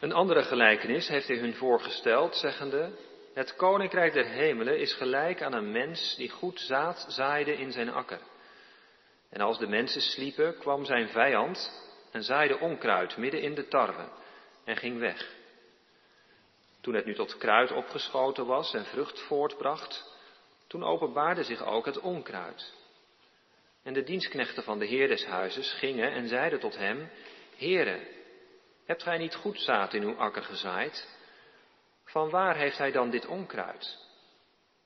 Een andere gelijkenis heeft hij hun voorgesteld, zeggende, het koninkrijk der hemelen is gelijk aan een mens die goed zaad zaaide in zijn akker. En als de mensen sliepen, kwam zijn vijand en zaaide onkruid midden in de tarwe en ging weg. Toen het nu tot kruid opgeschoten was en vrucht voortbracht, toen openbaarde zich ook het onkruid. En de dienstknechten van de heer des huizes gingen en zeiden tot hem, Heere, hebt gij niet goed zaad in uw akker gezaaid? Van waar heeft hij dan dit onkruid?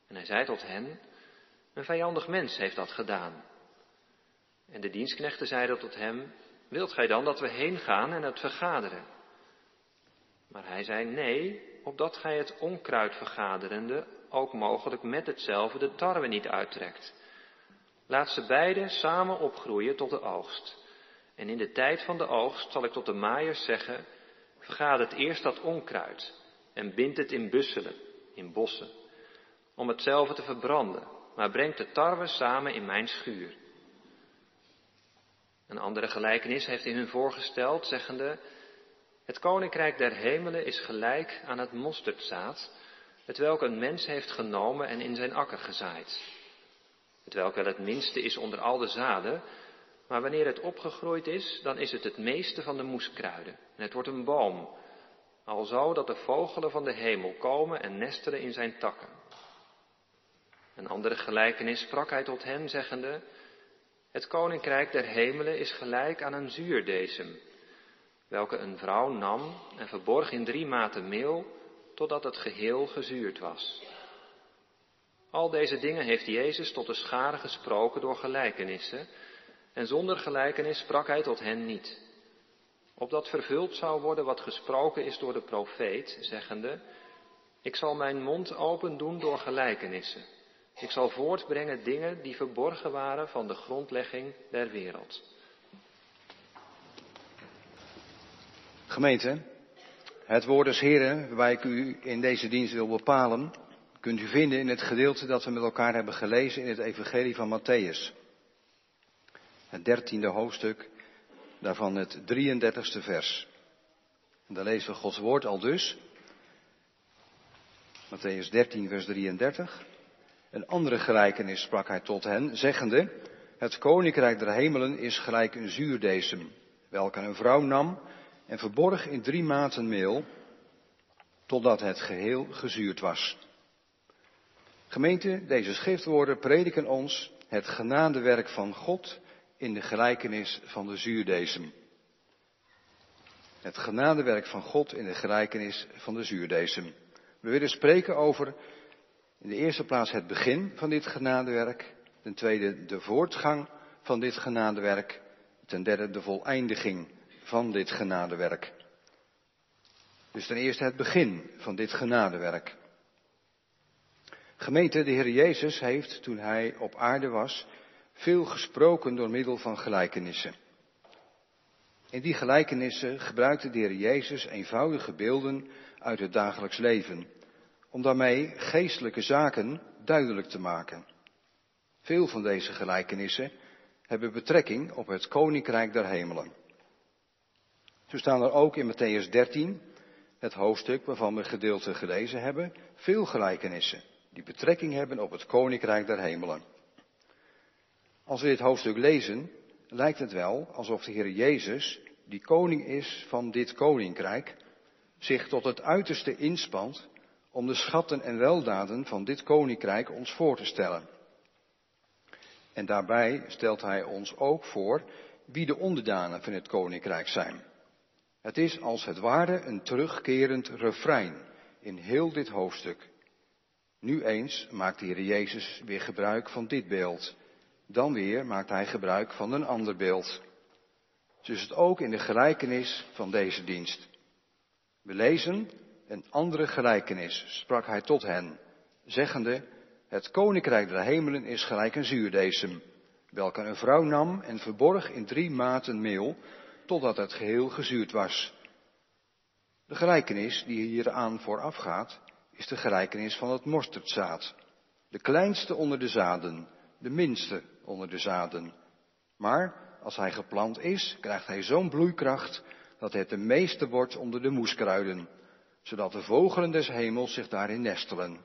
En hij zei tot hen, een vijandig mens heeft dat gedaan. En de dienstknechten zeiden tot hem, wilt gij dan dat we heen gaan en het vergaderen? Maar hij zei, nee, opdat gij het onkruid vergaderende ook mogelijk met hetzelfde de tarwe niet uittrekt. Laat ze beide samen opgroeien tot de oogst. En in de tijd van de oogst zal ik tot de maaiers zeggen, vergader eerst dat onkruid en bind het in busselen, in bossen, om hetzelfde te verbranden, maar brengt de tarwe samen in mijn schuur. Een andere gelijkenis heeft hij hun voorgesteld, zeggende, het koninkrijk der hemelen is gelijk aan het mosterdzaad, het welk een mens heeft genomen en in zijn akker gezaaid. Het welk wel het minste is onder al de zaden, maar wanneer het opgegroeid is, dan is het het meeste van de moeskruiden. En het wordt een boom, alzo dat de vogelen van de hemel komen en nestelen in zijn takken. Een andere gelijkenis sprak hij tot hen, zeggende, het koninkrijk der hemelen is gelijk aan een zuurdesem, welke een vrouw nam en verborg in drie maten meel, totdat het geheel gezuurd was. Al deze dingen heeft Jezus tot de schare gesproken door gelijkenissen, en zonder gelijkenis sprak hij tot hen niet. Opdat vervuld zou worden wat gesproken is door de profeet, zeggende, ik zal mijn mond open doen door gelijkenissen. Ik zal voortbrengen dingen die verborgen waren van de grondlegging der wereld. Gemeente, het woord des Heren, waarbij ik u in deze dienst wil bepalen, kunt u vinden in het gedeelte dat we met elkaar hebben gelezen in het Evangelie van Matthäus. Het dertiende hoofdstuk, daarvan het 33ste vers. En daar lezen we Gods woord al dus. Matthäus 13, vers 33. Een andere gelijkenis sprak hij tot hen, zeggende, het koninkrijk der hemelen is gelijk een zuurdesem, welke een vrouw nam en verborg in drie maten meel, totdat het geheel gezuurd was. Gemeente, deze schriftwoorden prediken ons het genadewerk van God in de gelijkenis van de zuurdesem. Het genadewerk van God in de gelijkenis van de zuurdesem. We willen spreken over in de eerste plaats het begin van dit genadewerk, ten tweede de voortgang van dit genadewerk, ten derde de voleindiging van dit genadewerk. Dus ten eerste het begin van dit genadewerk. Gemeente, de Heer Jezus heeft, toen hij op aarde was, veel gesproken door middel van gelijkenissen. In die gelijkenissen gebruikte de Heer Jezus eenvoudige beelden uit het dagelijks leven, om daarmee geestelijke zaken duidelijk te maken. Veel van deze gelijkenissen hebben betrekking op het koninkrijk der hemelen. Zo staan er ook in Matthäus 13, het hoofdstuk waarvan we gedeelte gelezen hebben, veel gelijkenissen die betrekking hebben op het koninkrijk der hemelen. Als we dit hoofdstuk lezen, lijkt het wel alsof de Heer Jezus, die koning is van dit koninkrijk, zich tot het uiterste inspant om de schatten en weldaden van dit koninkrijk ons voor te stellen. En daarbij stelt hij ons ook voor wie de onderdanen van het koninkrijk zijn. Het is als het ware een terugkerend refrein in heel dit hoofdstuk. Nu eens maakt de Heer Jezus weer gebruik van dit beeld. Dan weer maakt hij gebruik van een ander beeld. Zo is het ook in de gelijkenis van deze dienst. We lezen een andere gelijkenis, sprak hij tot hen, zeggende, het koninkrijk der hemelen is gelijk een zuurdesem, welke een vrouw nam en verborg in drie maten meel, totdat het geheel gezuurd was. De gelijkenis die hieraan voorafgaat, is de gelijkenis van het mosterdzaad. De kleinste onder de zaden, de minste onder de zaden. Maar als hij geplant is, krijgt hij zo'n bloeikracht dat het de meeste wordt onder de moeskruiden, zodat de vogelen des hemels zich daarin nestelen.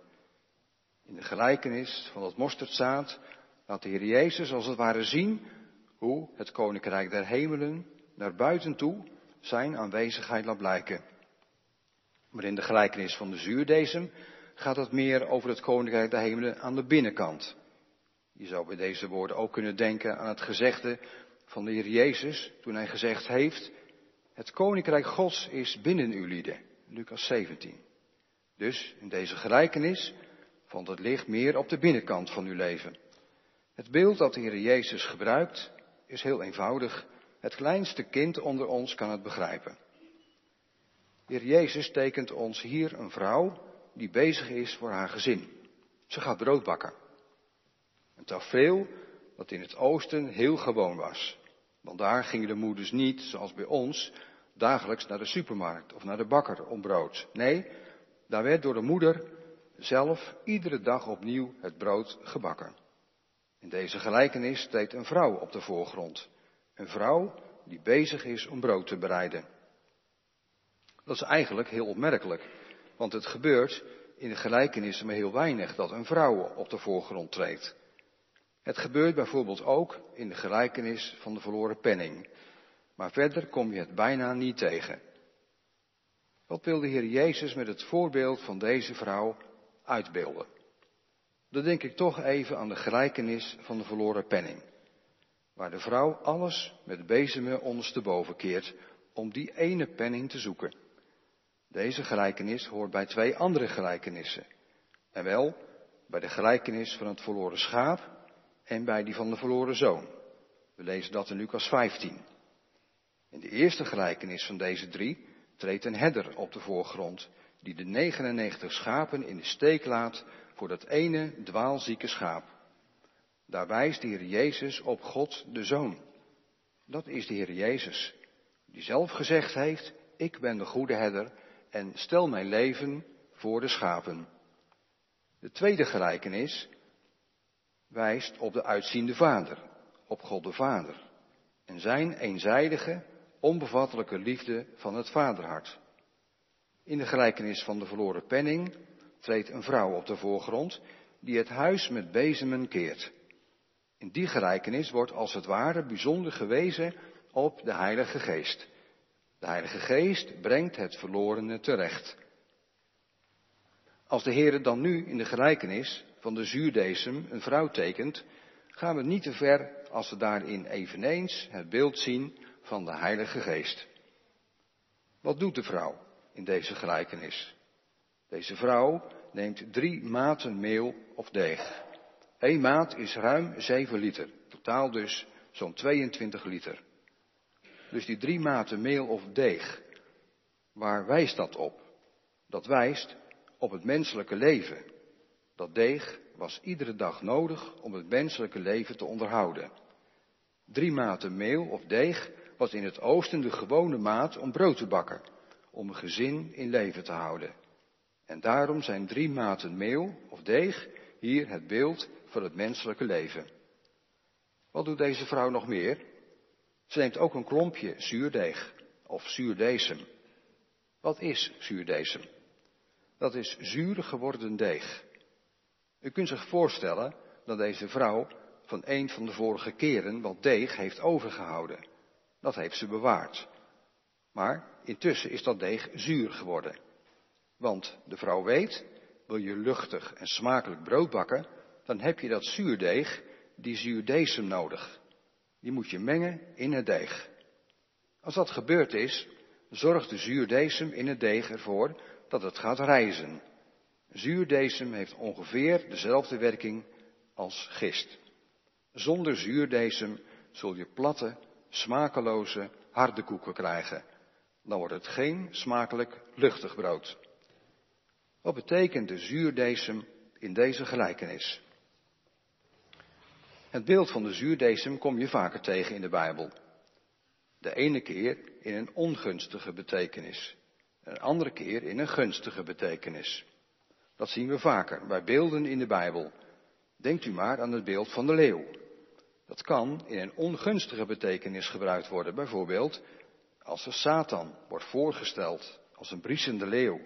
In de gelijkenis van het mosterdzaad laat de Heer Jezus als het ware zien hoe het koninkrijk der hemelen naar buiten toe zijn aanwezigheid laat blijken. Maar in de gelijkenis van de zuurdesem gaat het meer over het koninkrijk der hemelen aan de binnenkant. Je zou bij deze woorden ook kunnen denken aan het gezegde van de Heer Jezus toen hij gezegd heeft, het koninkrijk Gods is binnen u lieden. Lucas 17. Dus in deze gelijkenis valt het licht meer op de binnenkant van uw leven. Het beeld dat de Heer Jezus gebruikt is heel eenvoudig. Het kleinste kind onder ons kan het begrijpen. De Heer Jezus tekent ons hier een vrouw die bezig is voor haar gezin. Ze gaat brood bakken. Een tafereel dat in het oosten heel gewoon was. Want daar gingen de moeders niet, zoals bij ons, dagelijks naar de supermarkt of naar de bakker om brood. Nee, daar werd door de moeder zelf iedere dag opnieuw het brood gebakken. In deze gelijkenis treedt een vrouw op de voorgrond. Een vrouw die bezig is om brood te bereiden. Dat is eigenlijk heel opmerkelijk, want het gebeurt in de gelijkenissen maar heel weinig dat een vrouw op de voorgrond treedt. Het gebeurt bijvoorbeeld ook in de gelijkenis van de verloren penning. Maar verder kom je het bijna niet tegen. Wat wil de Heer Jezus met het voorbeeld van deze vrouw uitbeelden? Dan denk ik toch even aan de gelijkenis van de verloren penning. Waar de vrouw alles met bezemen ondersteboven keert om die ene penning te zoeken. Deze gelijkenis hoort bij twee andere gelijkenissen. En wel bij de gelijkenis van het verloren schaap en bij die van de verloren zoon. We lezen dat in Lucas 15. In de eerste gelijkenis van deze drie treedt een herder op de voorgrond, die de 99 schapen in de steek laat voor dat ene dwaalzieke schaap. Daar wijst de Heer Jezus op God de Zoon. Dat is de Heer Jezus, die zelf gezegd heeft, ik ben de goede herder en stel mijn leven voor de schapen. De tweede gelijkenis wijst op de uitziende Vader, op God de Vader en zijn eenzijdige, onbevattelijke liefde van het vaderhart. In de gelijkenis van de verloren penning treedt een vrouw op de voorgrond die het huis met bezemen keert. In die gelijkenis wordt als het ware bijzonder gewezen op de Heilige Geest. De Heilige Geest brengt het verlorene terecht. Als de Heer dan nu in de gelijkenis van de zuurdesem een vrouw tekent, gaan we niet te ver als we daarin eveneens het beeld zien van de Heilige Geest. Wat doet de vrouw in deze gelijkenis? Deze vrouw neemt drie maten meel of deeg. Eén maat is ruim 7 liter, totaal dus zo'n 22 liter. Dus die drie maten meel of deeg, waar wijst dat op? Dat wijst op het menselijke leven. Dat deeg was iedere dag nodig om het menselijke leven te onderhouden. Drie maten meel of deeg was in het oosten de gewone maat om brood te bakken, om een gezin in leven te houden. En daarom zijn drie maten meel of deeg hier het beeld van het menselijke leven. Wat doet deze vrouw nog meer? Ze neemt ook een klompje zuurdeeg of zuurdesem. Wat is zuurdesem? Dat is zuur geworden deeg. U kunt zich voorstellen dat deze vrouw van een van de vorige keren wat deeg heeft overgehouden. Dat heeft ze bewaard. Maar intussen is dat deeg zuur geworden. Want de vrouw weet, wil je luchtig en smakelijk brood bakken, dan heb je dat zuurdeeg, die zuurdesem nodig. Die moet je mengen in het deeg. Als dat gebeurd is, zorgt de zuurdesem in het deeg ervoor dat het gaat rijzen. Zuurdesem heeft ongeveer dezelfde werking als gist. Zonder zuurdesem zul je platte, smakeloze, harde koeken krijgen. Dan wordt het geen smakelijk, luchtig brood. Wat betekent de zuurdesem in deze gelijkenis? Het beeld van de zuurdesem kom je vaker tegen in de Bijbel. De ene keer in een ongunstige betekenis, een andere keer in een gunstige betekenis. Dat zien we vaker bij beelden in de Bijbel. Denkt u maar aan het beeld van de leeuw. Dat kan in een ongunstige betekenis gebruikt worden, bijvoorbeeld als de Satan wordt voorgesteld als een briesende leeuw.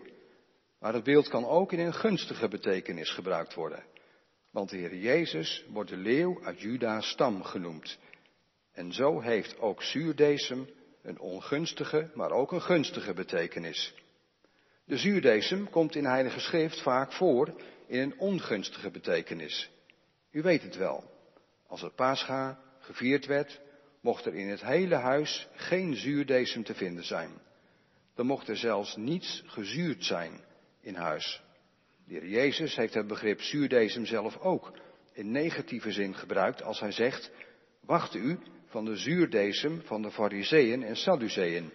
Maar het beeld kan ook in een gunstige betekenis gebruikt worden. Want de Heer Jezus wordt de leeuw uit Juda's stam genoemd. En zo heeft ook zuurdesem een ongunstige, maar ook een gunstige betekenis. De zuurdesem komt in Heilige Schrift vaak voor in een ongunstige betekenis. U weet het wel. Als het Pascha gevierd werd, mocht er in het hele huis geen zuurdesem te vinden zijn. Dan mocht er zelfs niets gezuurd zijn in huis. De heer Jezus heeft het begrip zuurdesem zelf ook in negatieve zin gebruikt als hij zegt, wacht u van de zuurdesem van de fariseeën en sadduceeën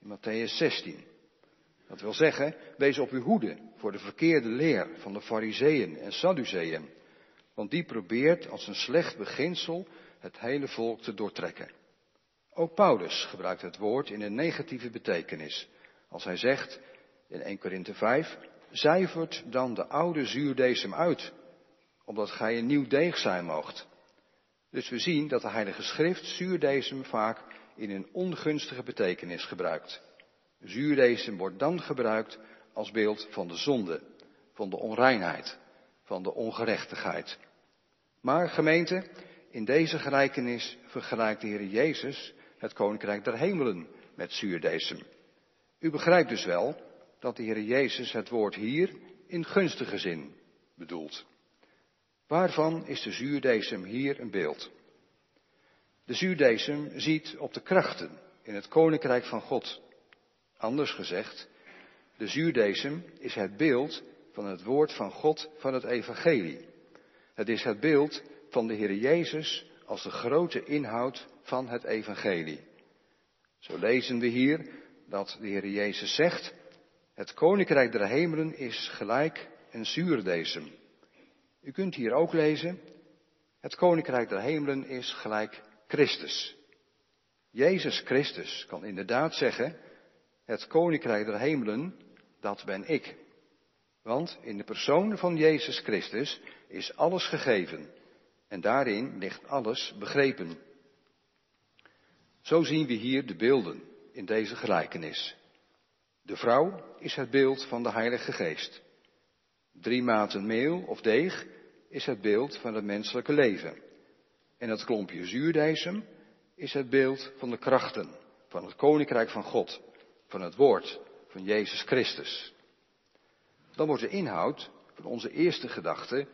in Matthäus 16. Dat wil zeggen, wees op uw hoede voor de verkeerde leer van de fariseeën en sadduceeën, want die probeert als een slecht beginsel het hele volk te doortrekken. Ook Paulus gebruikt het woord in een negatieve betekenis, als hij zegt in 1 Korinthe 5, zuivert dan de oude zuurdesem uit, omdat gij een nieuw deeg zijn moogt. Dus we zien dat de Heilige Schrift zuurdesem vaak in een ongunstige betekenis gebruikt. Zuurdesem wordt dan gebruikt als beeld van de zonde, van de onreinheid, van de ongerechtigheid. Maar gemeente, in deze gelijkenis vergelijkt de Heer Jezus het koninkrijk der hemelen met zuurdesem. U begrijpt dus wel dat de Heer Jezus het woord hier in gunstige zin bedoelt. Waarvan is de zuurdesem hier een beeld? De zuurdesem ziet op de krachten in het koninkrijk van God. Anders gezegd, de zuurdesem is het beeld van het woord van God van het evangelie. Het is het beeld van de Heer Jezus als de grote inhoud van het evangelie. Zo lezen we hier dat de Heer Jezus zegt, het koninkrijk der hemelen is gelijk een zuurdesem. U kunt hier ook lezen, het koninkrijk der hemelen is gelijk Christus. Jezus Christus kan inderdaad zeggen, het koninkrijk der hemelen, dat ben ik. Want in de persoon van Jezus Christus is alles gegeven en daarin ligt alles begrepen. Zo zien we hier de beelden in deze gelijkenis. De vrouw is het beeld van de Heilige Geest. Drie maten meel of deeg is het beeld van het menselijke leven. En het klompje zuurdijsem is het beeld van de krachten van het Koninkrijk van God, van het woord van Jezus Christus. Dan wordt de inhoud van onze eerste gedachte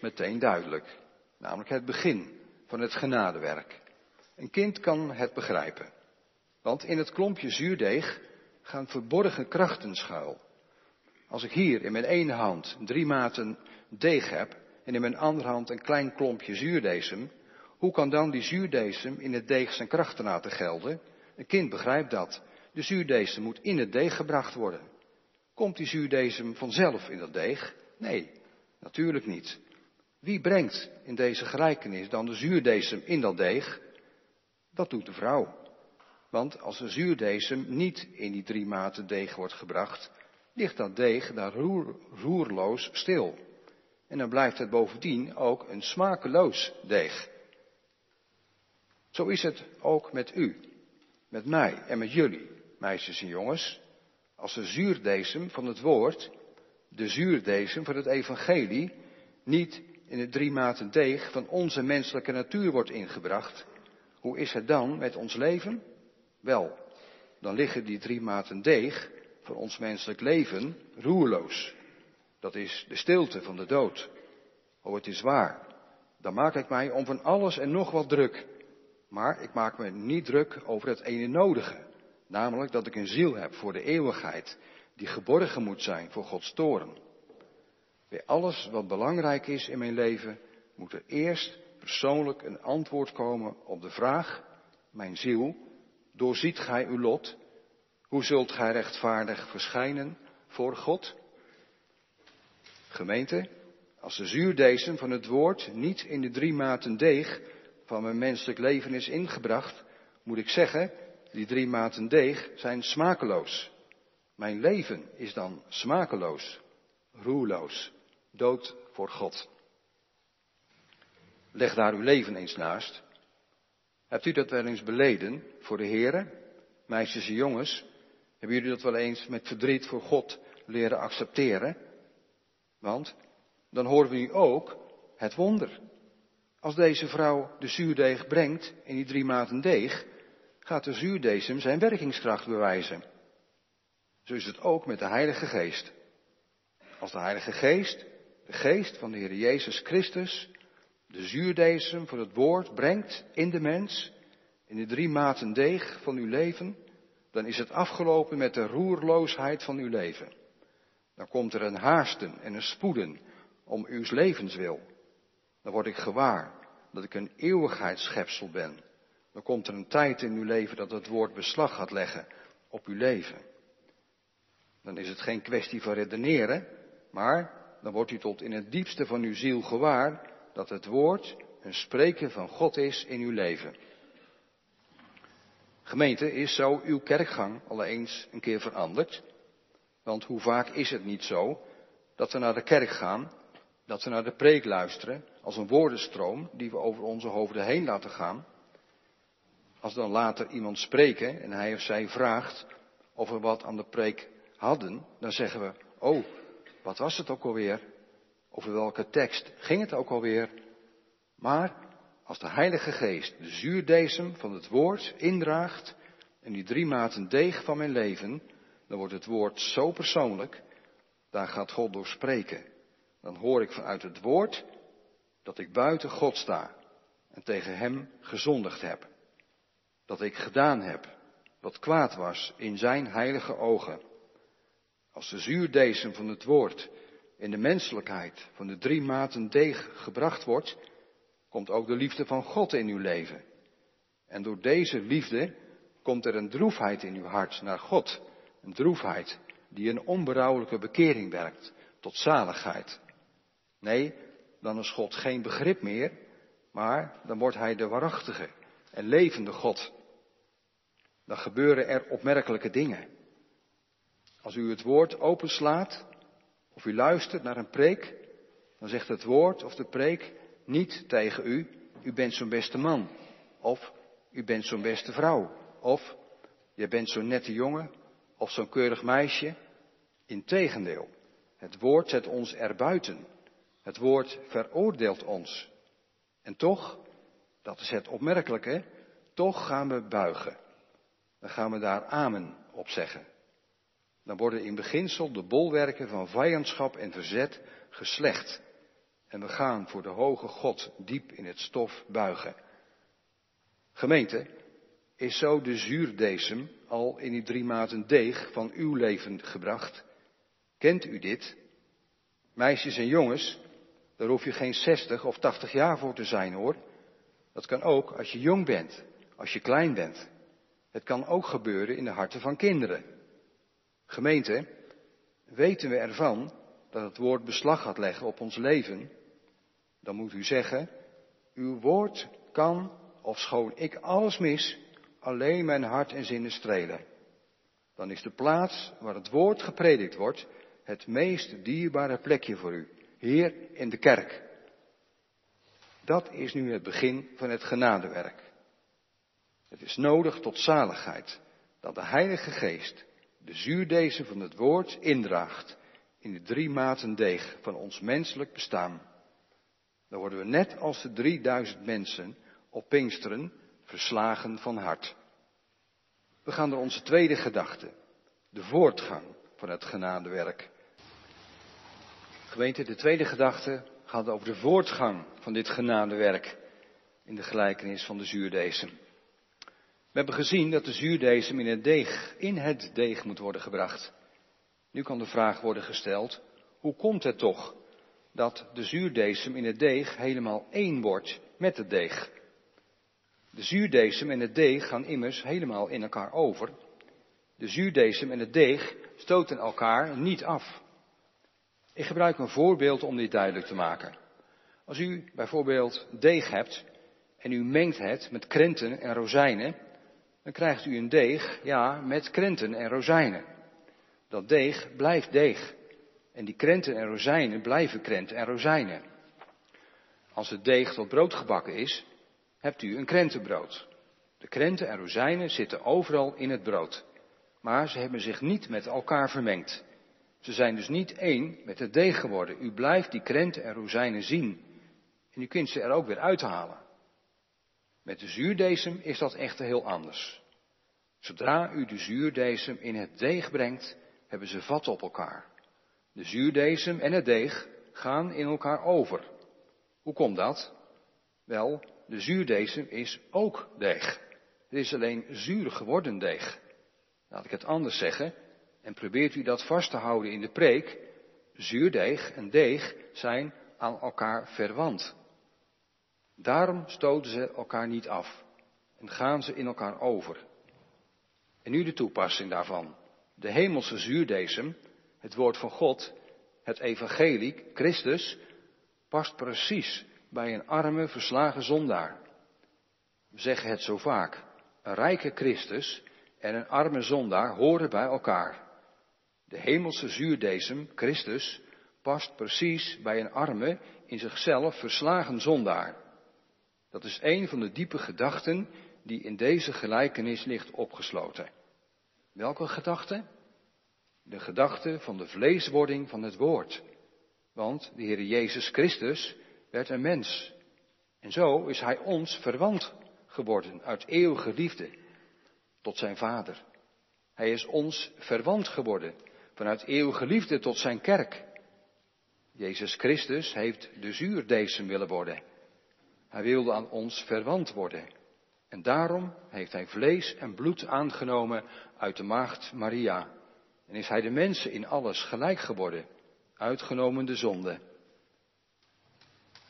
meteen duidelijk, namelijk het begin van het genadewerk. Een kind kan het begrijpen, want in het klompje zuurdeeg gaan verborgen krachten schuil. Als ik hier in mijn ene hand drie maten deeg heb en in mijn andere hand een klein klompje zuurdesem, hoe kan dan die zuurdesem in het deeg zijn krachten laten gelden? Een kind begrijpt dat. De zuurdesem moet in het deeg gebracht worden. Komt die zuurdesem vanzelf in dat deeg? Nee, natuurlijk niet. Wie brengt in deze gelijkenis dan de zuurdesem in dat deeg? Dat doet de vrouw. Want als de zuurdesem niet in die drie maten deeg wordt gebracht, ligt dat deeg daar roer, roerloos stil. En dan blijft het bovendien ook een smakeloos deeg. Zo is het ook met u, met mij en met jullie, meisjes en jongens. Als de zuurdesem van het woord, de zuurdesem van het evangelie, niet in het drie maten deeg van onze menselijke natuur wordt ingebracht, hoe is het dan met ons leven? Wel, dan liggen die drie maten deeg voor ons menselijk leven roerloos. Dat is de stilte van de dood. Oh, het is waar. Dan maak ik mij om van alles en nog wat druk. Maar ik maak me niet druk over het ene nodige. Namelijk dat ik een ziel heb voor de eeuwigheid, die geborgen moet zijn voor Gods toren. Bij alles wat belangrijk is in mijn leven, moet er eerst persoonlijk een antwoord komen op de vraag, mijn ziel, doorziet gij uw lot? Hoe zult gij rechtvaardig verschijnen voor God? Gemeente, als de zuurdesem van het woord niet in de drie maten deeg van mijn menselijk leven is ingebracht, moet ik zeggen, die drie maten deeg zijn smakeloos. Mijn leven is dan smakeloos, roerloos, dood voor God. Leg daar uw leven eens naast. Hebt u dat wel eens beleden voor de Heer? meisjes en jongens, hebben jullie dat wel eens met verdriet voor God leren accepteren? Want dan horen we nu ook het wonder. Als deze vrouw de zuurdeeg brengt in die drie maten deeg, gaat de zuurdesem zijn werkingskracht bewijzen. Zo is het ook met de Heilige Geest. Als de Heilige Geest, de geest van de Heer Jezus Christus, de zuurdesem voor het woord brengt in de mens, in de drie maten deeg van uw leven, dan is het afgelopen met de roerloosheid van uw leven. Dan komt er een haasten en een spoeden om uw levenswil. Dan word ik gewaar dat ik een eeuwigheidsschepsel ben. Dan komt er een tijd in uw leven dat het woord beslag gaat leggen op uw leven. Dan is het geen kwestie van redeneren, maar dan wordt u tot in het diepste van uw ziel gewaar dat het woord een spreken van God is in uw leven. Gemeente, is zo uw kerkgang al eens een keer veranderd? Want hoe vaak is het niet zo dat we naar de kerk gaan, dat we naar de preek luisteren als een woordenstroom die we over onze hoofden heen laten gaan? Als dan later iemand spreken en hij of zij vraagt of we wat aan de preek hadden, dan zeggen we, oh, wat was het ook alweer? Over welke tekst ging het ook alweer? Maar als de Heilige Geest de zuurdesem van het woord indraagt en die drie maten deeg van mijn leven, dan wordt het woord zo persoonlijk, daar gaat God door spreken. Dan hoor ik vanuit het woord dat ik buiten God sta en tegen Hem gezondigd heb. Dat ik gedaan heb wat kwaad was in Zijn heilige ogen. Als de zuurdesem van het woord in de menselijkheid van de drie maten deeg gebracht wordt, komt ook de liefde van God in uw leven. En door deze liefde komt er een droefheid in uw hart naar God. Een droefheid die een onberouwelijke bekering werkt tot zaligheid. Nee, dan is God geen begrip meer, maar dan wordt Hij de waarachtige en levende God. Dan gebeuren er opmerkelijke dingen. Als u het woord openslaat, of u luistert naar een preek, dan zegt het woord of de preek niet tegen u, u bent zo'n beste man. Of u bent zo'n beste vrouw. Of je bent zo'n nette jongen. Of zo'n keurig meisje. Integendeel, het woord zet ons erbuiten. Het woord veroordeelt ons. En toch, dat is het opmerkelijke, toch gaan we buigen. Dan gaan we daar amen op zeggen. Dan worden in beginsel de bolwerken van vijandschap en verzet geslecht. En we gaan voor de hoge God diep in het stof buigen. Gemeente, is zo de zuurdesem al in die drie maten deeg van uw leven gebracht? Kent u dit? Meisjes en jongens, daar hoef je geen 60 of 80 jaar voor te zijn hoor. Dat kan ook als je jong bent, als je klein bent. Het kan ook gebeuren in de harten van kinderen. Gemeente, weten we ervan dat het woord beslag gaat leggen op ons leven? Dan moet u zeggen, uw woord kan, of schoon ik alles mis, alleen mijn hart en zinnen strelen. Dan is de plaats waar het woord gepredikt wordt het meest dierbare plekje voor u, hier in de kerk. Dat is nu het begin van het genadewerk. Het is nodig tot zaligheid dat de Heilige Geest de zuurdezen van het woord indraagt in de drie maten deeg van ons menselijk bestaan. Dan worden we net als de 3000 mensen op Pinksteren verslagen van hart. We gaan naar onze tweede gedachte, de voortgang van het genadewerk. Gemeente, de tweede gedachte gaat over de voortgang van dit genadewerk in de gelijkenis van de zuurdesem. We hebben gezien dat de zuurdesem in het deeg, in het deeg moet worden gebracht. Nu kan de vraag worden gesteld, hoe komt het toch dat de zuurdesem in het deeg helemaal één wordt met het deeg? De zuurdesem en het deeg gaan immers helemaal in elkaar over. De zuurdesem en het deeg stoten elkaar niet af. Ik gebruik een voorbeeld om dit duidelijk te maken. Als u bijvoorbeeld deeg hebt en u mengt het met krenten en rozijnen, dan krijgt u een deeg, ja, met krenten en rozijnen. Dat deeg blijft deeg. En die krenten en rozijnen blijven krenten en rozijnen. Als het deeg tot brood gebakken is, hebt u een krentenbrood. De krenten en rozijnen zitten overal in het brood, maar ze hebben zich niet met elkaar vermengd. Ze zijn dus niet één met het deeg geworden. U blijft die krenten en rozijnen zien en u kunt ze er ook weer uithalen. Met de zuurdesem is dat echter heel anders. Zodra u de zuurdesem in het deeg brengt, hebben ze vat op elkaar. De zuurdesem en het deeg gaan in elkaar over. Hoe komt dat? Wel, de zuurdesem is ook deeg. Het is alleen zuur geworden deeg. Laat ik het anders zeggen, en probeert u dat vast te houden in de preek. Zuurdeeg en deeg zijn aan elkaar verwant. Daarom stoten ze elkaar niet af en gaan ze in elkaar over. En nu de toepassing daarvan. De hemelse zuurdesem, het woord van God, het evangelie, Christus, past precies bij een arme, verslagen zondaar. We zeggen het zo vaak. Een rijke Christus en een arme zondaar horen bij elkaar. De hemelse zuurdesem, Christus, past precies bij een arme, in zichzelf verslagen zondaar. Dat is een van de diepe gedachten die in deze gelijkenis ligt opgesloten. Welke gedachte? De gedachte van de vleeswording van het woord. Want de Heer Jezus Christus werd een mens. En zo is Hij ons verwant geworden uit eeuwige liefde tot zijn Vader. Hij is ons verwant geworden vanuit eeuwige liefde tot zijn kerk. Jezus Christus heeft de zuurdesem willen worden. Hij wilde aan ons verwant worden. En daarom heeft hij vlees en bloed aangenomen uit de maagd Maria. En is hij de mensen in alles gelijk geworden, uitgenomen de zonde.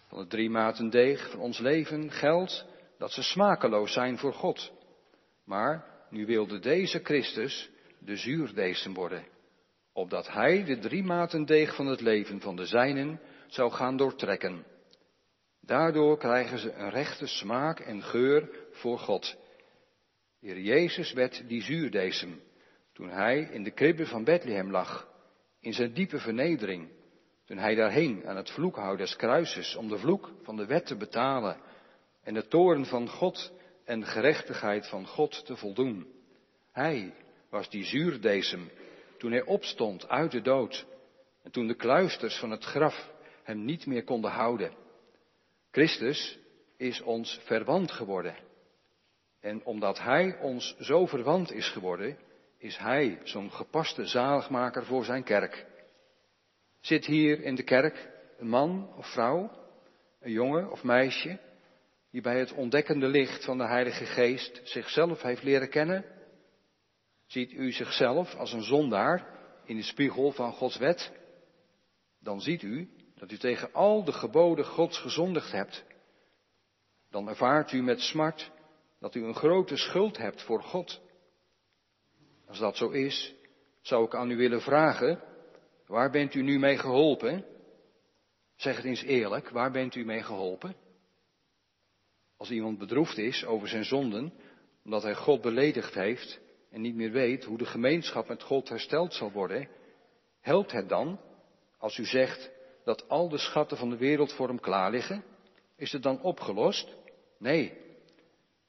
Van het drie maten deeg van ons leven geldt dat ze smakeloos zijn voor God. Maar nu wilde deze Christus de zuurdesem worden, opdat hij de drie maten deeg van het leven van de zijnen zou gaan doortrekken. Daardoor krijgen ze een rechte smaak en geur voor God. Heer Jezus werd die zuurdesem toen hij in de kribbe van Bethlehem lag, in zijn diepe vernedering, toen hij daar hing aan het vloekhout des kruises om de vloek van de wet te betalen en de toren van God en gerechtigheid van God te voldoen. Hij was die zuurdesem toen hij opstond uit de dood en toen de kluisters van het graf hem niet meer konden houden. Christus is ons verwant geworden. En omdat Hij ons zo verwant is geworden, is Hij zo'n gepaste zaligmaker voor zijn kerk. Zit hier in de kerk een man of vrouw, een jongen of meisje, die bij het ontdekkende licht van de Heilige Geest zichzelf heeft leren kennen? Ziet u zichzelf als een zondaar in de spiegel van Gods wet? Dan ziet u dat u tegen al de geboden Gods gezondigd hebt. Dan ervaart u met smart dat u een grote schuld hebt voor God. Als dat zo is, zou ik aan u willen vragen, waar bent u nu mee geholpen? Zeg het eens eerlijk, waar bent u mee geholpen? Als iemand bedroefd is over zijn zonden, omdat hij God beledigd heeft en niet meer weet hoe de gemeenschap met God hersteld zal worden, helpt het dan als u zegt dat al de schatten van de wereld voor hem klaar liggen? Is het dan opgelost? Nee.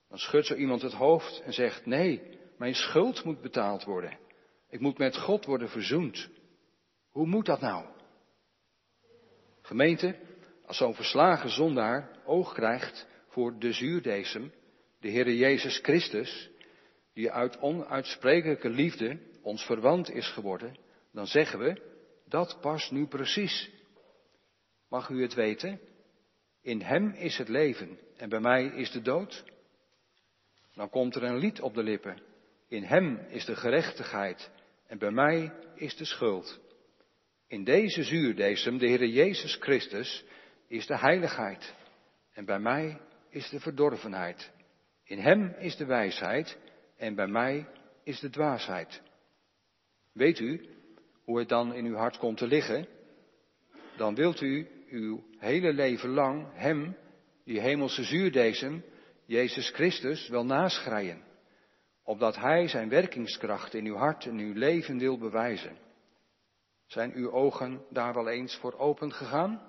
Dan schudt zo iemand het hoofd en zegt, nee, mijn schuld moet betaald worden. Ik moet met God worden verzoend. Hoe moet dat nou? Gemeente, als zo'n verslagen zondaar oog krijgt voor de zuurdesem, de Heere Jezus Christus, die uit onuitsprekelijke liefde ons verwant is geworden, dan zeggen we, dat past nu precies. Mag u het weten? In Hem is het leven en bij mij is de dood. Dan komt er een lied op de lippen. In Hem is de gerechtigheid en bij mij is de schuld. In deze zuurdesem, de Heer Jezus Christus, is de heiligheid en bij mij is de verdorvenheid. In Hem is de wijsheid en bij mij is de dwaasheid. Weet u hoe het dan in uw hart komt te liggen? Dan wilt u uw hele leven lang Hem, die hemelse zuurdesem, Jezus Christus, wel naschreien, opdat Hij zijn werkingskracht in uw hart en uw leven wil bewijzen. Zijn uw ogen daar wel eens voor open gegaan?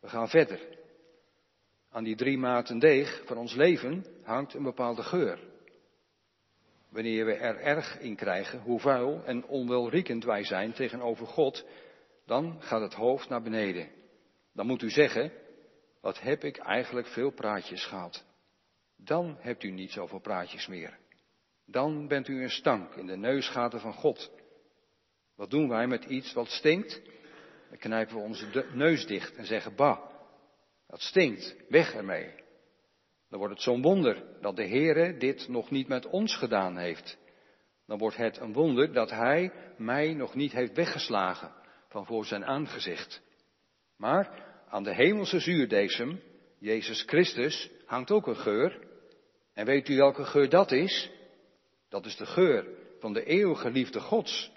We gaan verder. Aan die drie maten deeg van ons leven hangt een bepaalde geur. Wanneer we er erg in krijgen hoe vuil en onwelriekend wij zijn tegenover God, dan gaat het hoofd naar beneden. Dan moet u zeggen, wat heb ik eigenlijk veel praatjes gehad. Dan hebt u niet zoveel praatjes meer. Dan bent u een stank in de neusgaten van God. Wat doen wij met iets wat stinkt? Dan knijpen we onze neus dicht en zeggen, bah, dat stinkt, weg ermee. Dan wordt het zo'n wonder dat de Heere dit nog niet met ons gedaan heeft. Dan wordt het een wonder dat Hij mij nog niet heeft weggeslagen van voor zijn aangezicht. Maar aan de hemelse zuurdesem, Jezus Christus, hangt ook een geur. En weet u welke geur dat is? Dat is de geur van de eeuwige liefde Gods.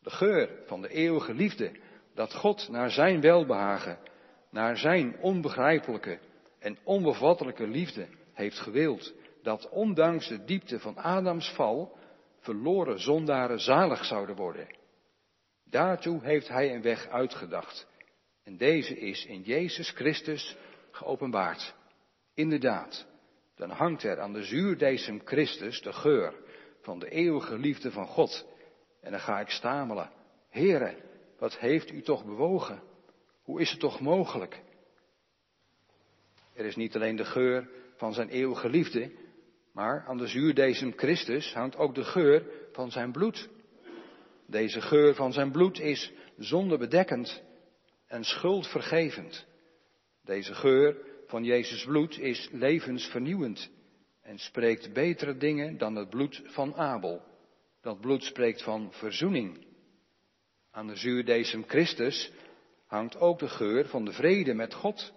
De geur van de eeuwige liefde, dat God naar zijn welbehagen, naar zijn onbegrijpelijke en onbevattelijke liefde heeft gewild, dat ondanks de diepte van Adams val verloren zondaren zalig zouden worden. Daartoe heeft hij een weg uitgedacht. En deze is in Jezus Christus geopenbaard. Inderdaad, dan hangt er aan de zuurdesem Christus de geur van de eeuwige liefde van God. En dan ga ik stamelen. Heren, wat heeft u toch bewogen? Hoe is het toch mogelijk? Er is niet alleen de geur van zijn eeuwige liefde, maar aan de zuurdesem Christus hangt ook de geur van zijn bloed. Deze geur van zijn bloed is zondebedekkend en schuldvergevend. Deze geur van Jezus bloed is levensvernieuwend en spreekt betere dingen dan het bloed van Abel. Dat bloed spreekt van verzoening. Aan de zuurdesem Christus hangt ook de geur van de vrede met God.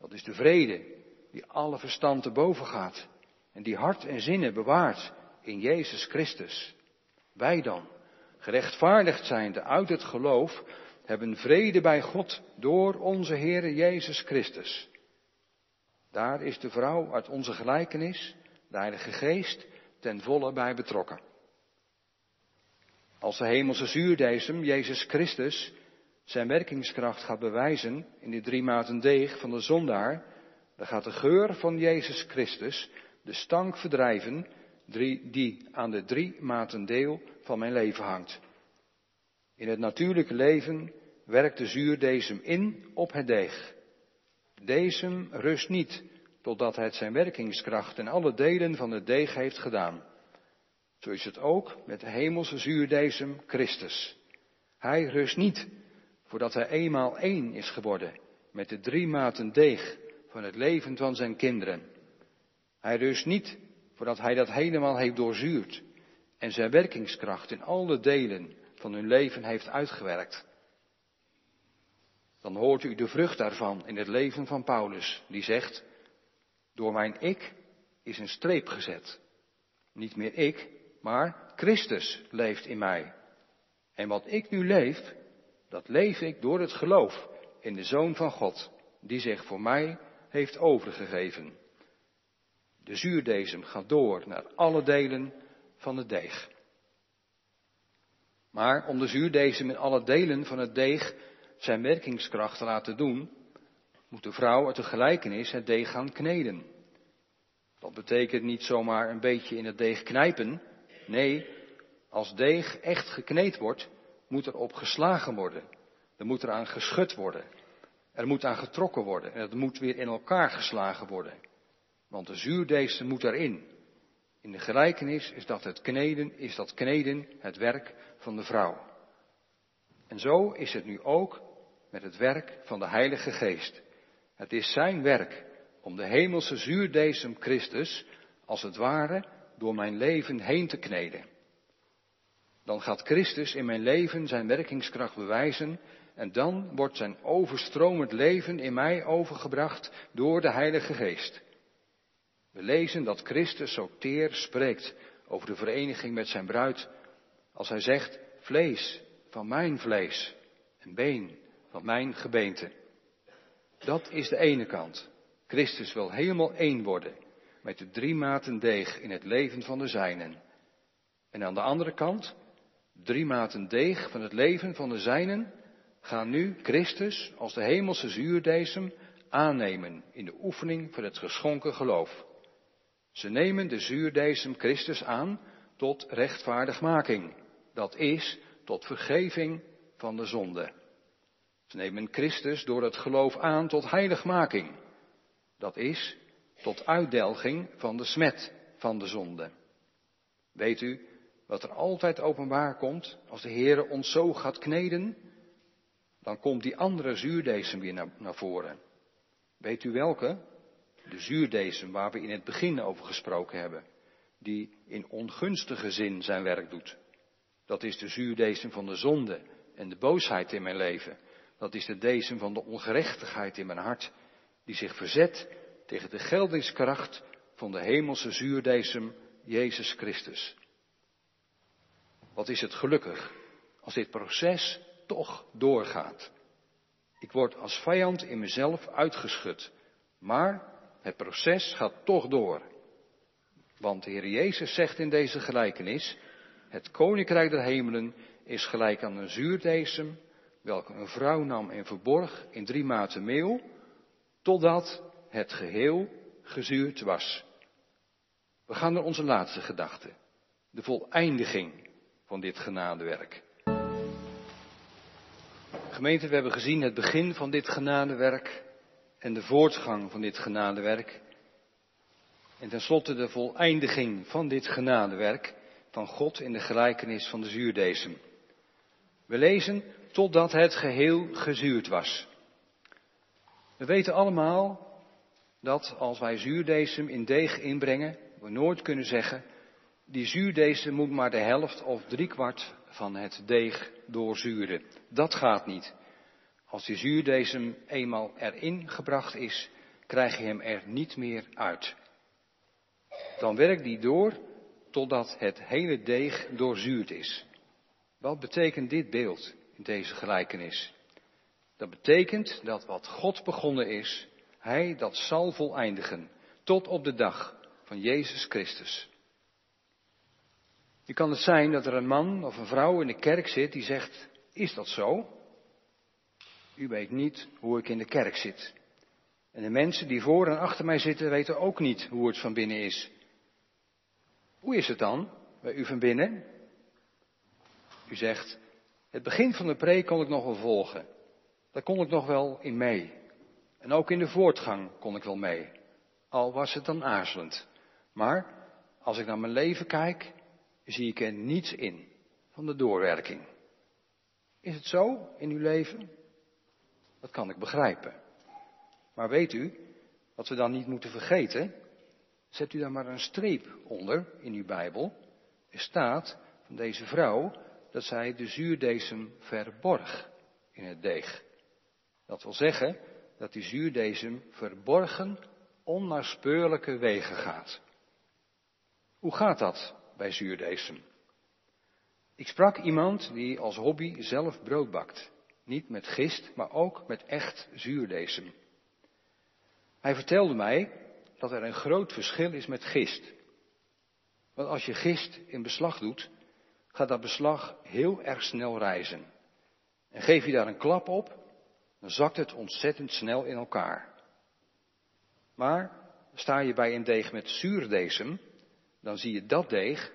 Dat is de vrede die alle verstand te boven gaat en die hart en zinnen bewaart in Jezus Christus. Wij dan, gerechtvaardigd zijnde uit het geloof, hebben vrede bij God door onze Heere Jezus Christus. Daar is de vrouw uit onze gelijkenis, de Heilige Geest, ten volle bij betrokken. Als de hemelse zuurdesem, Jezus Christus, zijn werkingskracht gaat bewijzen in die drie maten deeg van de zondaar, dan gaat de geur van Jezus Christus de stank verdrijven die aan de drie maten deel van mijn leven hangt. In het natuurlijke leven werkt de zuurdesem in op het deeg. Deze rust niet totdat het zijn werkingskracht in alle delen van het deeg heeft gedaan. Zo is het ook met de hemelse zuurdesem Christus. Hij rust niet voordat hij eenmaal één is geworden met de drie maten deeg van het leven van zijn kinderen. Hij rust niet voordat hij dat helemaal heeft doorzuurd en zijn werkingskracht in alle delen van hun leven heeft uitgewerkt. Dan hoort u de vrucht daarvan in het leven van Paulus, die zegt, door mijn ik is een streep gezet. Niet meer ik, maar Christus leeft in mij. En wat ik nu leef, dat leef ik door het geloof in de Zoon van God, die zich voor mij heeft overgegeven. De zuurdesem gaat door naar alle delen van het deeg. Maar om de zuurdesem in alle delen van het deeg zijn werkingskracht te laten doen, moet de vrouw uit de gelijkenis het deeg gaan kneden. Dat betekent niet zomaar een beetje in het deeg knijpen. Nee, als deeg echt gekneed wordt, moet er op geslagen worden. Er moet er aan geschud worden. Er moet aan getrokken worden. En het moet weer in elkaar geslagen worden. Want de zuurdeeg moet erin. In de gelijkenis is dat het kneden, is dat kneden het werk van de vrouw. En zo is het nu ook met het werk van de Heilige Geest. Het is zijn werk om de hemelse zuurdesem Christus, als het ware, door mijn leven heen te kneden. Dan gaat Christus in mijn leven zijn werkingskracht bewijzen en dan wordt zijn overstromend leven in mij overgebracht door de Heilige Geest. We lezen dat Christus zo teer spreekt over de vereniging met zijn bruid, als hij zegt, vlees van mijn vlees en been van mijn gebeente. Dat is de ene kant. Christus wil helemaal één worden met de drie maten deeg in het leven van de zijnen. En aan de andere kant, drie maten deeg van het leven van de zijnen gaan nu Christus als de hemelse zuurdesem aannemen in de oefening van het geschonken geloof. Ze nemen de zuurdesem Christus aan tot rechtvaardigmaking, dat is tot vergeving van de zonde. Ze nemen Christus door het geloof aan tot heiligmaking, dat is tot uitdelging van de smet van de zonde. Weet u wat er altijd openbaar komt als de Heere ons zo gaat kneden? Dan komt die andere zuurdesem weer naar, naar voren. Weet u welke? De zuurdesem waar we in het begin over gesproken hebben. Die in ongunstige zin zijn werk doet. Dat is de zuurdesem van de zonde en de boosheid in mijn leven. Dat is de desem van de ongerechtigheid in mijn hart. Die zich verzet tegen de geldingskracht van de hemelse zuurdesem Jezus Christus. Wat is het gelukkig als dit proces toch doorgaat. Ik word als vijand in mezelf uitgeschud, maar het proces gaat toch door. Want de Heer Jezus zegt in deze gelijkenis, het koninkrijk der hemelen is gelijk aan een zuurdesem, welke een vrouw nam en verborg in drie maten meel, totdat het geheel gezuurd was. We gaan naar onze laatste gedachte, de voleindiging van dit genadewerk. Gemeente, we hebben gezien het begin van dit genadewerk en de voortgang van dit genadewerk. En tenslotte de voleindiging van dit genadewerk van God in de gelijkenis van de zuurdesem. We lezen totdat het geheel gezuurd was. We weten allemaal dat als wij zuurdesem in deeg inbrengen, we nooit kunnen zeggen, die zuurdesem moet maar de helft of driekwart van het deeg doorzuren. Dat gaat niet. Als die zuurdesem eenmaal erin gebracht is, krijg je hem er niet meer uit. Dan werkt die door totdat het hele deeg doorzuurd is. Wat betekent dit beeld deze gelijkenis? Dat betekent dat wat God begonnen is, Hij dat zal voleindigen tot op de dag van Jezus Christus. Nu kan het zijn dat er een man of een vrouw in de kerk zit die zegt, is dat zo? U weet niet hoe ik in de kerk zit. En de mensen die voor en achter mij zitten weten ook niet hoe het van binnen is. Hoe is het dan bij u van binnen? U zegt, het begin van de preek kon ik nog wel volgen. Daar kon ik nog wel in mee. En ook in de voortgang kon ik wel mee. Al was het dan aarzelend. Maar als ik naar mijn leven kijk, zie ik er niets in van de doorwerking. Is het zo in uw leven? Dat kan ik begrijpen. Maar weet u, wat we dan niet moeten vergeten, zet u daar maar een streep onder in uw Bijbel. Er staat van deze vrouw dat zij de zuurdesem verborg in het deeg. Dat wil zeggen dat die zuurdesem verborgen onnaspeurlijke wegen gaat. Hoe gaat dat bij zuurdesem? Ik sprak iemand die als hobby zelf brood bakt. Niet met gist, maar ook met echt zuurdesem. Hij vertelde mij dat er een groot verschil is met gist. Want als je gist in beslag doet, gaat dat beslag heel erg snel rijzen. En geef je daar een klap op, dan zakt het ontzettend snel in elkaar. Maar sta je bij een deeg met zuurdesem, dan zie je dat deeg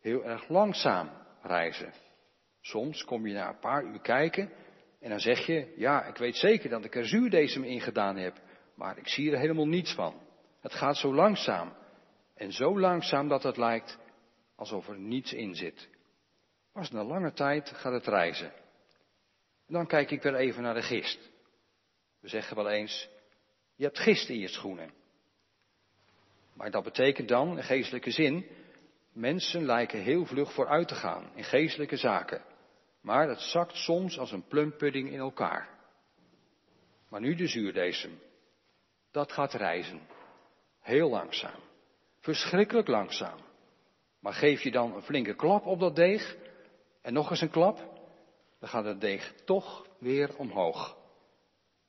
heel erg langzaam rijzen. Soms kom je na een paar uur kijken en dan zeg je, ja, ik weet zeker dat ik er zuurdesem in gedaan heb, maar ik zie er helemaal niets van. Het gaat zo langzaam. En zo langzaam dat het lijkt alsof er niets in zit. Pas na lange tijd gaat het reizen. En dan kijk ik weer even naar de gist. We zeggen wel eens, je hebt gist in je schoenen. Maar dat betekent dan, in geestelijke zin, mensen lijken heel vlug vooruit te gaan in geestelijke zaken. Maar het zakt soms als een plumpudding in elkaar. Maar nu de zuurdesem. Dat gaat reizen. Heel langzaam. Verschrikkelijk langzaam. Maar geef je dan een flinke klap op dat deeg en nog eens een klap, dan gaat het deeg toch weer omhoog.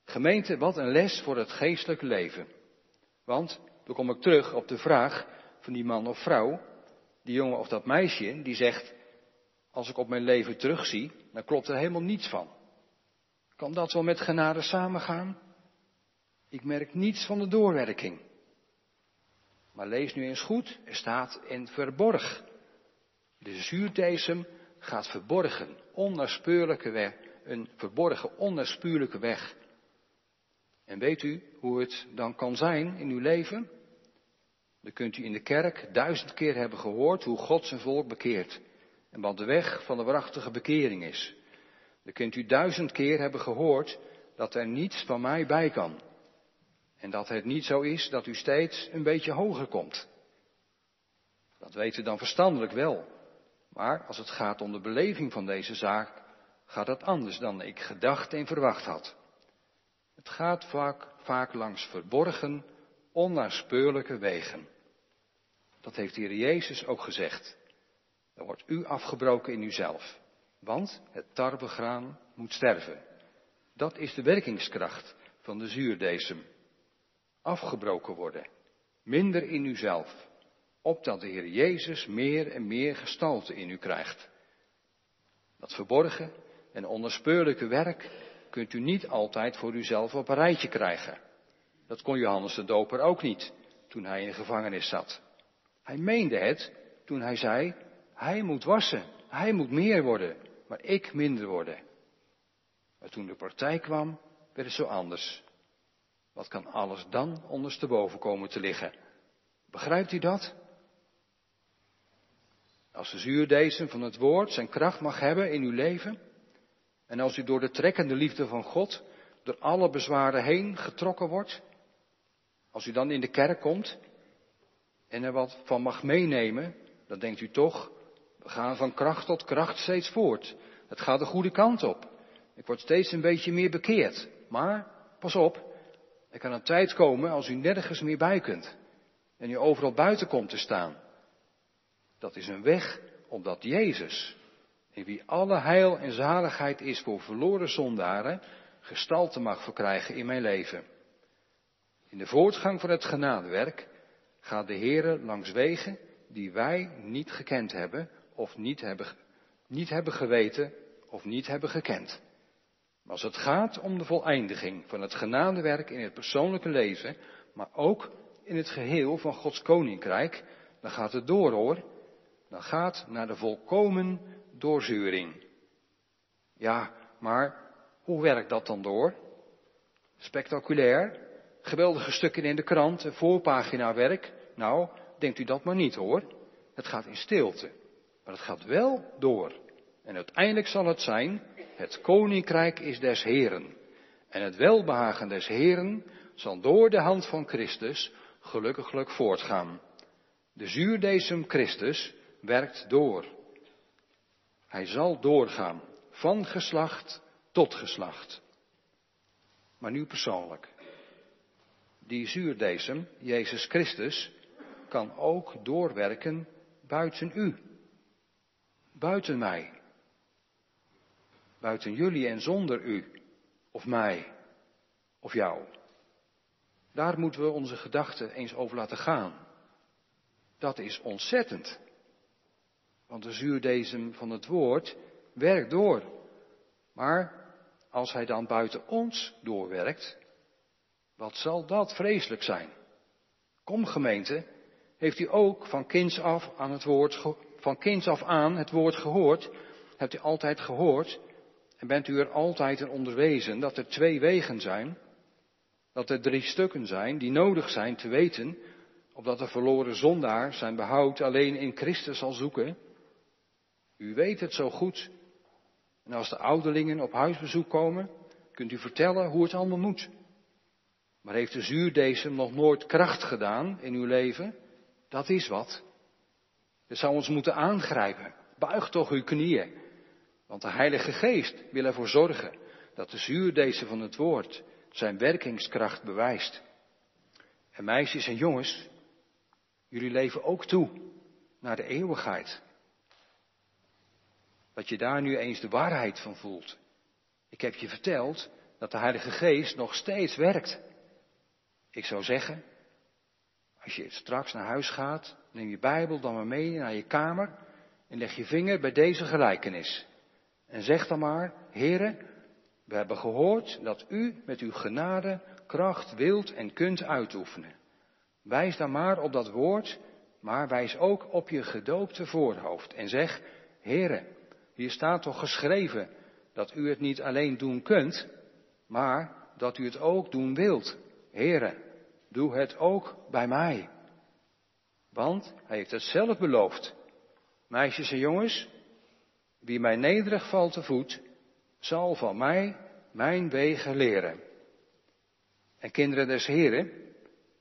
Gemeente, wat een les voor het geestelijke leven. Want, dan kom ik terug op de vraag van die man of vrouw, die jongen of dat meisje, die zegt, als ik op mijn leven terugzie, dan klopt er helemaal niets van. Kan dat wel met genade samengaan? Ik merk niets van de doorwerking. Maar lees nu eens goed, er staat in verborg. De zuurdesem gaat verborgen, onnaspeurlijke weg, een verborgen, onnaspeurlijke weg. En weet u hoe het dan kan zijn in uw leven? Dan kunt u in de kerk duizend keer hebben gehoord hoe God zijn volk bekeert. En wat de weg van de waarachtige bekering is. Dan kunt u duizend keer hebben gehoord dat er niets van mij bij kan. En dat het niet zo is dat u steeds een beetje hoger komt. Dat weet u dan verstandelijk wel. Maar als het gaat om de beleving van deze zaak, gaat het anders dan ik gedacht en verwacht had. Het gaat vaak, vaak langs verborgen, onnaspeurlijke wegen. Dat heeft de Heer Jezus ook gezegd. Dan wordt u afgebroken in uzelf. Want het tarwegraan moet sterven. Dat is de werkingskracht van de zuurdesem. Afgebroken worden. Minder in uzelf. Opdat de Heer Jezus meer en meer gestalte in u krijgt. Dat verborgen en onnaspeurlijke werk kunt u niet altijd voor uzelf op een rijtje krijgen. Dat kon Johannes de Doper ook niet toen hij in gevangenis zat. Hij meende het toen hij zei, hij moet wassen, hij moet meer worden, maar ik minder worden. Maar toen de partij kwam, werd het zo anders. Wat kan alles dan ondersteboven komen te liggen? Begrijpt u dat? Als de zuurdesem van het woord zijn kracht mag hebben in uw leven, en als u door de trekkende liefde van God door alle bezwaren heen getrokken wordt, als u dan in de kerk komt en er wat van mag meenemen, dan denkt u toch, we gaan van kracht tot kracht steeds voort. Het gaat de goede kant op. Ik word steeds een beetje meer bekeerd. Maar, pas op, er kan een tijd komen als u nergens meer bij kunt. En u overal buiten komt te staan. Dat is een weg omdat Jezus, in wie alle heil en zaligheid is voor verloren zondaren, gestalte mag verkrijgen in mijn leven. In de voortgang van het genadewerk gaat de Heere langs wegen die wij niet gekend hebben of niet hebben, niet hebben geweten of niet hebben gekend. Maar als het gaat om de voleindiging van het genadewerk in het persoonlijke leven, maar ook in het geheel van Gods koninkrijk, dan gaat het door hoor. Dan gaat naar de volkomen doorzuring. Ja, maar hoe werkt dat dan door? Spectaculair, geweldige stukken in de krant, voorpagina werk. Nou, denkt u dat maar niet hoor. Het gaat in stilte. Maar het gaat wel door. En uiteindelijk zal het zijn, het koninkrijk is des Heren. En het welbehagen des Heren zal door de hand van Christus gelukkiglijk voortgaan. De zuurdesem Christus werkt door. Hij zal doorgaan, van geslacht tot geslacht. Maar nu persoonlijk. Die zuurdesem, Jezus Christus, kan ook doorwerken buiten u. Buiten mij. Buiten jullie en zonder u. Of mij. Of jou. Daar moeten we onze gedachten eens over laten gaan. Dat is ontzettend. Want de zuurdesem van het woord werkt door. Maar als hij dan buiten ons doorwerkt, wat zal dat vreselijk zijn? Kom gemeente, heeft u ook van kinds af aan het woord, van kinds af aan het woord gehoord? Hebt u altijd gehoord? En bent u er altijd in onderwezen dat er twee wegen zijn? Dat er drie stukken zijn die nodig zijn te weten, opdat de verloren zondaar zijn behoud alleen in Christus zal zoeken? U weet het zo goed. En als de ouderlingen op huisbezoek komen, kunt u vertellen hoe het allemaal moet. Maar heeft de zuurdesem nog nooit kracht gedaan in uw leven? Dat is wat. Het zou ons moeten aangrijpen. Buig toch uw knieën. Want de Heilige Geest wil ervoor zorgen dat de zuurdesem van het woord zijn werkingskracht bewijst. En meisjes en jongens, jullie leven ook toe naar de eeuwigheid. Dat je daar nu eens de waarheid van voelt. Ik heb je verteld dat de Heilige Geest nog steeds werkt. Ik zou zeggen, als je straks naar huis gaat, neem je Bijbel dan maar mee naar je kamer en leg je vinger bij deze gelijkenis. En zeg dan maar, heren, we hebben gehoord dat u met uw genade kracht wilt en kunt uitoefenen. Wijs dan maar op dat woord, maar wijs ook op je gedoopte voorhoofd en zeg, Heere, hier staat toch geschreven dat u het niet alleen doen kunt, maar dat u het ook doen wilt. Heere, doe het ook bij mij. Want hij heeft het zelf beloofd. Meisjes en jongens, wie mij nederig valt te voet, zal van mij mijn wegen leren. En kinderen des Heren,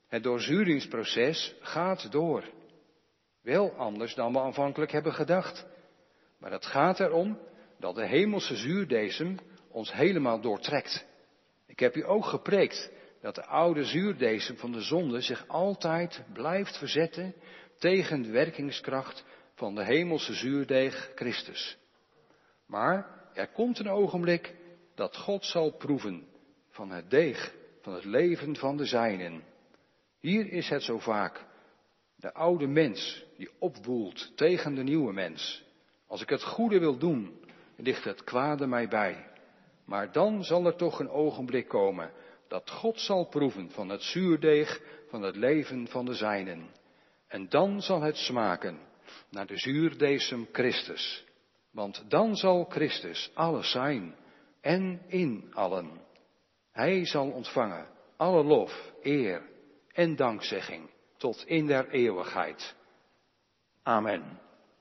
het doorzuringsproces gaat door. Wel anders dan we aanvankelijk hebben gedacht. Maar het gaat erom dat de hemelse zuurdesem ons helemaal doortrekt. Ik heb u ook gepreekt dat de oude zuurdesem van de zonde zich altijd blijft verzetten tegen de werkingskracht van de hemelse zuurdeeg Christus. Maar er komt een ogenblik dat God zal proeven van het deeg, van het leven van de zijnen. Hier is het zo vaak. De oude mens die opwoelt tegen de nieuwe mens. Als ik het goede wil doen, ligt het kwade mij bij. Maar dan zal er toch een ogenblik komen dat God zal proeven van het zuurdeeg van het leven van de zijnen. En dan zal het smaken naar de zuurdesem Christus. Want dan zal Christus alles zijn en in allen. Hij zal ontvangen alle lof, eer en dankzegging tot in der eeuwigheid. Amen.